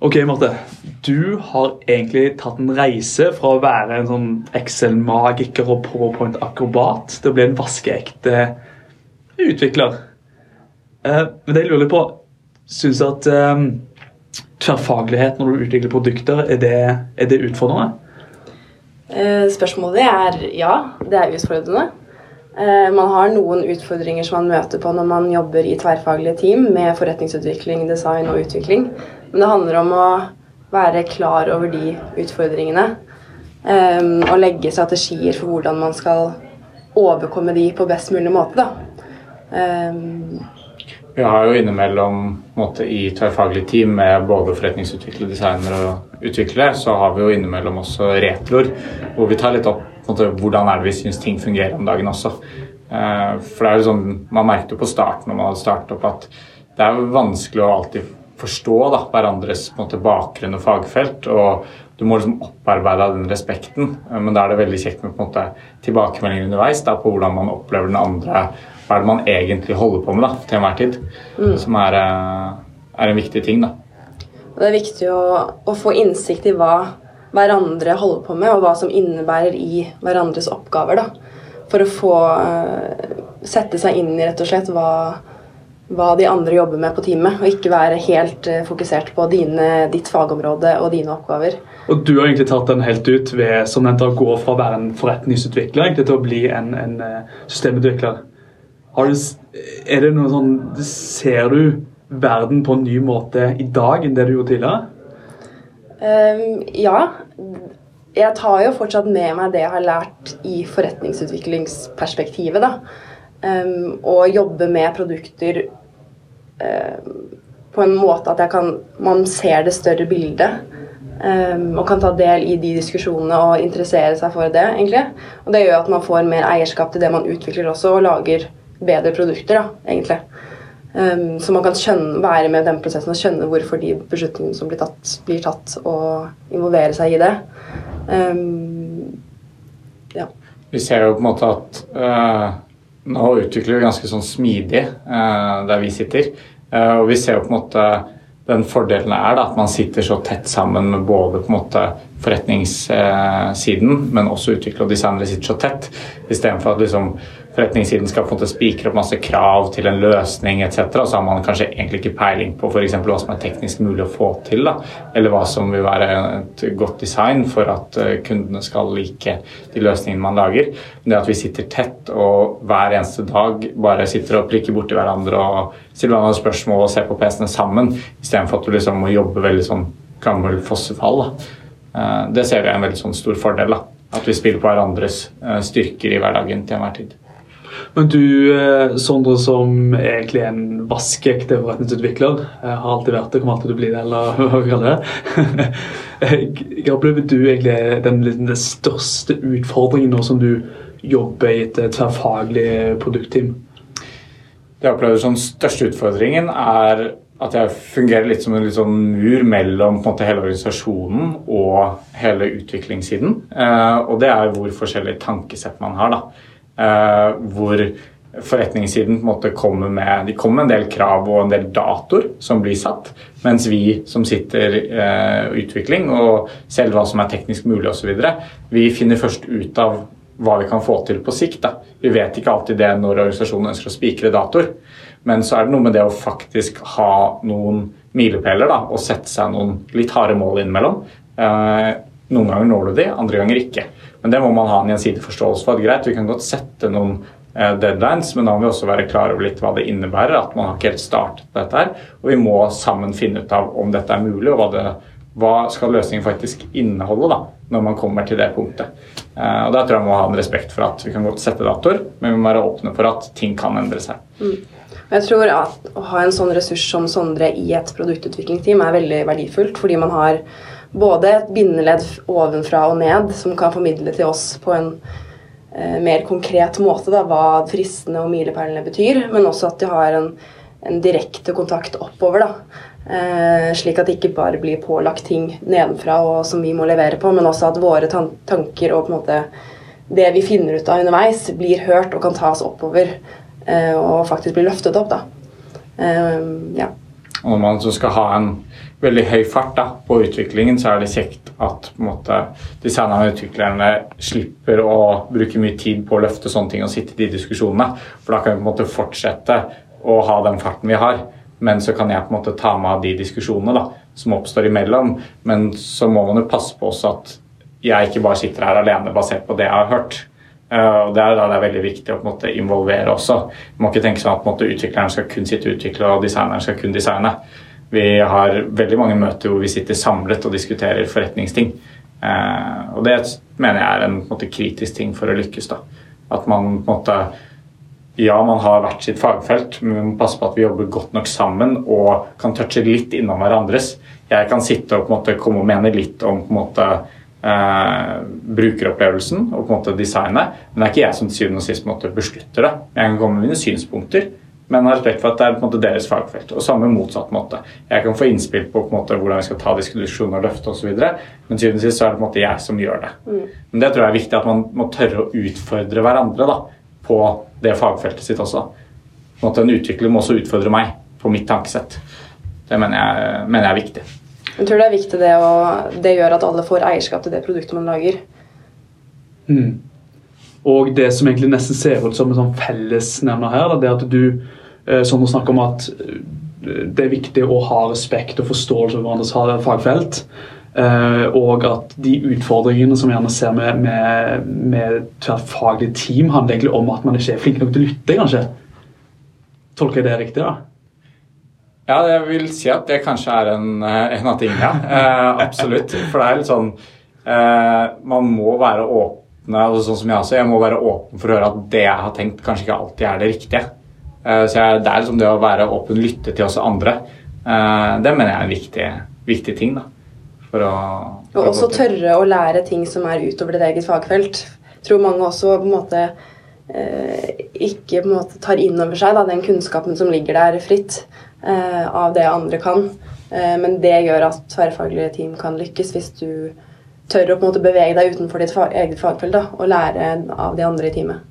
Ok, Marte. Du har egentlig tatt en reise fra å være en sånn Excel-magiker og PowerPoint-akrobat til å bli en vaskeekte utvikler. Eh, men det jeg lurer på Syns du at eh, tverrfaglighet når du utvikler produkter, er det, er det utfordrende? Eh, spørsmålet er ja, det er utfordrende. Eh, man har noen utfordringer som man møter på når man jobber i tverrfaglige team med forretningsutvikling, design og utvikling. Men det handler om å være klar over de utfordringene. eh, Og legge strategier for hvordan man skal overkomme de på best mulig måte. Da. Eh, Vi har jo innimellom måte, i tverrfaglig team med både forretningsutviklere, designere og utviklere, så har vi jo innimellom også retroer, hvor vi tar litt opp måte, hvordan er det vi syns ting fungerer om dagen også. Eh, for det er jo sånn, Man merket jo på starten når man hadde startet opp at det er vanskelig å alltid forstå da, hverandres måte, bakgrunn og fagfelt. og Du må liksom opparbeide den respekten, eh, men da er det veldig kjekt med på en måte, tilbakemeldinger underveis da, på hvordan man opplever den andre hva er det man egentlig holder på med da, til enhver tid. Som er, eh, er en viktig ting. da. Det er viktig å, å få innsikt i hva hverandre holder på med, og hva som innebærer i hverandres oppgaver. Da. For å få uh, sette seg inn i rett og slett hva, hva de andre jobber med på teamet, og ikke være helt uh, fokusert på dine, ditt fagområde og dine oppgaver. Og du har egentlig tatt den helt ut ved som nevnt, å gå fra å være en forretningsutvikler til å bli en, en eh, systemutvikler. Du, er det noe sånn, Ser du verden på en ny måte i dag enn det du gjorde tidligere? Ehm, ja. Jeg tar jo fortsatt med meg det jeg har lært i forretningsutviklingsperspektivet. da. Um, og jobbe med produkter um, på en måte at kan, man ser det større bildet. Um, og kan ta del i de diskusjonene og interessere seg for det. egentlig. Og det gjør at man får mer eierskap til det man utvikler også, og lager bedre produkter. da, egentlig. Um, så man kan skjønne, være med i den prosessen og skjønne hvorfor de beslutningene som blir tatt, blir tatt, og involvere seg i det. Um, ja. Vi ser jo på en måte at uh, nå utvikler vi ganske sånn smidig uh, der vi sitter. Uh, og vi ser jo på en måte den fordelen er da, at man sitter så tett sammen med både på en måte forretningssiden, men også utvikler og designere sitter så tett, istedenfor at liksom forretningssiden skal på en måte spikre opp masse krav til en løsning etc. Så har man kanskje egentlig ikke peiling på eksempel hva som er teknisk mulig å få til, da, eller hva som vil være et godt design for at eh, kundene skal like de løsningene man lager. Det at vi sitter tett og hver eneste dag bare sitter og prikker borti hverandre og stiller hverandre spørsmål og ser på PC-ene sammen, istedenfor at du liksom må jobbe veldig sånn gammel fossefall. Da. Eh, Det ser vi er en veldig sånn stor fordel. da. At vi spiller på hverandres eh, styrker i hverdagen til enhver tid. Men du, eh, Sondre, som egentlig er en vaskeekte forretningsutvikler, eh, har alltid vært det, kommer alltid til å bli det, eller hva vi kaller det. Hva opplever du egentlig den, liksom, den største utfordringen nå som du jobber i et tverrfaglig produktteam? Det jeg opplever som største utfordringen, er at jeg fungerer litt som en litt sånn mur mellom måte, hele organisasjonen og hele utviklingssiden. Eh, og det er hvor forskjellig tankesett man har. da. Eh, hvor forretningssiden på en måte kommer med de kommer med en del krav og en del datoer som blir satt, mens vi som sitter eh, i utvikling og selv hva som er teknisk mulig osv., vi finner først ut av hva vi kan få til på sikt. Da. Vi vet ikke alltid det når organisasjonen ønsker å spikre datoer. Men så er det noe med det å faktisk ha noen milepæler og sette seg noen litt harde mål innimellom. Eh, noen ganger når du de, andre ganger ikke. Men det må man ha en gjensidig forståelse for. at Greit, vi kan godt sette noen eh, deadlines, men da må vi også være klar over litt hva det innebærer. At man har ikke helt startet dette her. Og vi må sammen finne ut av om dette er mulig, og hva, det, hva skal løsningen faktisk inneholde da, når man kommer til det punktet. Eh, og Der tror jeg man må ha en respekt for at vi kan godt sette datoer, men vi må være åpne for at ting kan endre seg. Mm. Jeg tror at å ha en sånn ressurs som Sondre i et produktutviklingsteam er veldig verdifullt, fordi man har både et bindeledd ovenfra og ned som kan formidle til oss på en eh, mer konkret måte da, hva fristene og milepælene betyr, men også at de har en, en direkte kontakt oppover. da. Eh, slik at det ikke bare blir pålagt ting nedenfra og som vi må levere på, men også at våre tan tanker og på en måte det vi finner ut av underveis, blir hørt og kan tas oppover eh, og faktisk blir løftet opp. da. Eh, ja. Og når man så skal ha en veldig høy fart da, på utviklingen, så er det kjekt at på en måte, designerne og utviklerne slipper å bruke mye tid på å løfte sånne ting og sitte i de diskusjonene. For da kan vi på en måte fortsette å ha den farten vi har. Men så kan jeg på en måte ta med de diskusjonene da, som oppstår imellom. Men så må man jo passe på også at jeg ikke bare sitter her alene basert på det jeg har hørt. Uh, og Det er da det er veldig viktig å på en måte involvere også. Man må ikke tenke sånn at på en måte, utvikleren skal kun sitte og utvikle, og designeren skal kun designe. Vi har veldig mange møter hvor vi sitter samlet og diskuterer forretningsting. Uh, og Det mener jeg er en, en måte, kritisk ting for å lykkes. da. At man på en måte ja, man har hvert sitt fagfelt, men vi må passe på at vi jobber godt nok sammen og kan touche litt innom hverandres. Jeg kan sitte og på en måte komme og mene litt om på en måte eh, brukeropplevelsen og på en måte designet. Men det er ikke jeg som til syvende og sist måte, beslutter det. Jeg kan komme med mine synspunkter, men har respekt for at det er på en måte deres fagfelt. Og samme motsatt måte. Jeg kan få innspill på, på måte, hvordan vi skal ta diskusjoner og løfte osv., men til syvende og sist så er det på en måte jeg som gjør det. Mm. Men det tror jeg er viktig at man må tørre å utfordre hverandre da, på det fagfeltet sitt også. På en, måte, en utvikler må også utfordre meg på mitt tankesett. Det mener jeg, mener jeg er viktig. Jeg tror det er viktig det, og det gjør at alle får eierskap til det produktet man lager. Mm. Og det som egentlig nesten ser ut som en sånn fellesnevner her, det at du eh, som å snakke om at eh, det er viktig å ha respekt og forståelse for hverandres fagfelt. Eh, og at de utfordringene som vi gjerne ser med, med, med tverrfaglige team, handler egentlig om at man ikke er flink nok til å lytte, kanskje. Tolker jeg det riktig? da? Ja, jeg vil si at det kanskje er en, eh, en av tingene. Ja. Eh, absolutt. For det er litt sånn eh, Man må være åpne, altså sånn som jeg også. Jeg må være åpen for å høre at det jeg har tenkt, kanskje ikke alltid er det riktige. Eh, så jeg, det er liksom det å være åpen, lytte til også andre. Eh, det mener jeg er en viktig, viktig ting. da. For å, for og også tørre å lære ting som er utover ditt eget fagfelt. Jeg tror mange også på en måte eh, ikke på en måte tar inn over seg da, den kunnskapen som ligger der fritt. Eh, av det andre kan. Eh, men det gjør at tverrfaglige team kan lykkes hvis du tør å bevege deg utenfor ditt eget fagfelt og lære av de andre i teamet.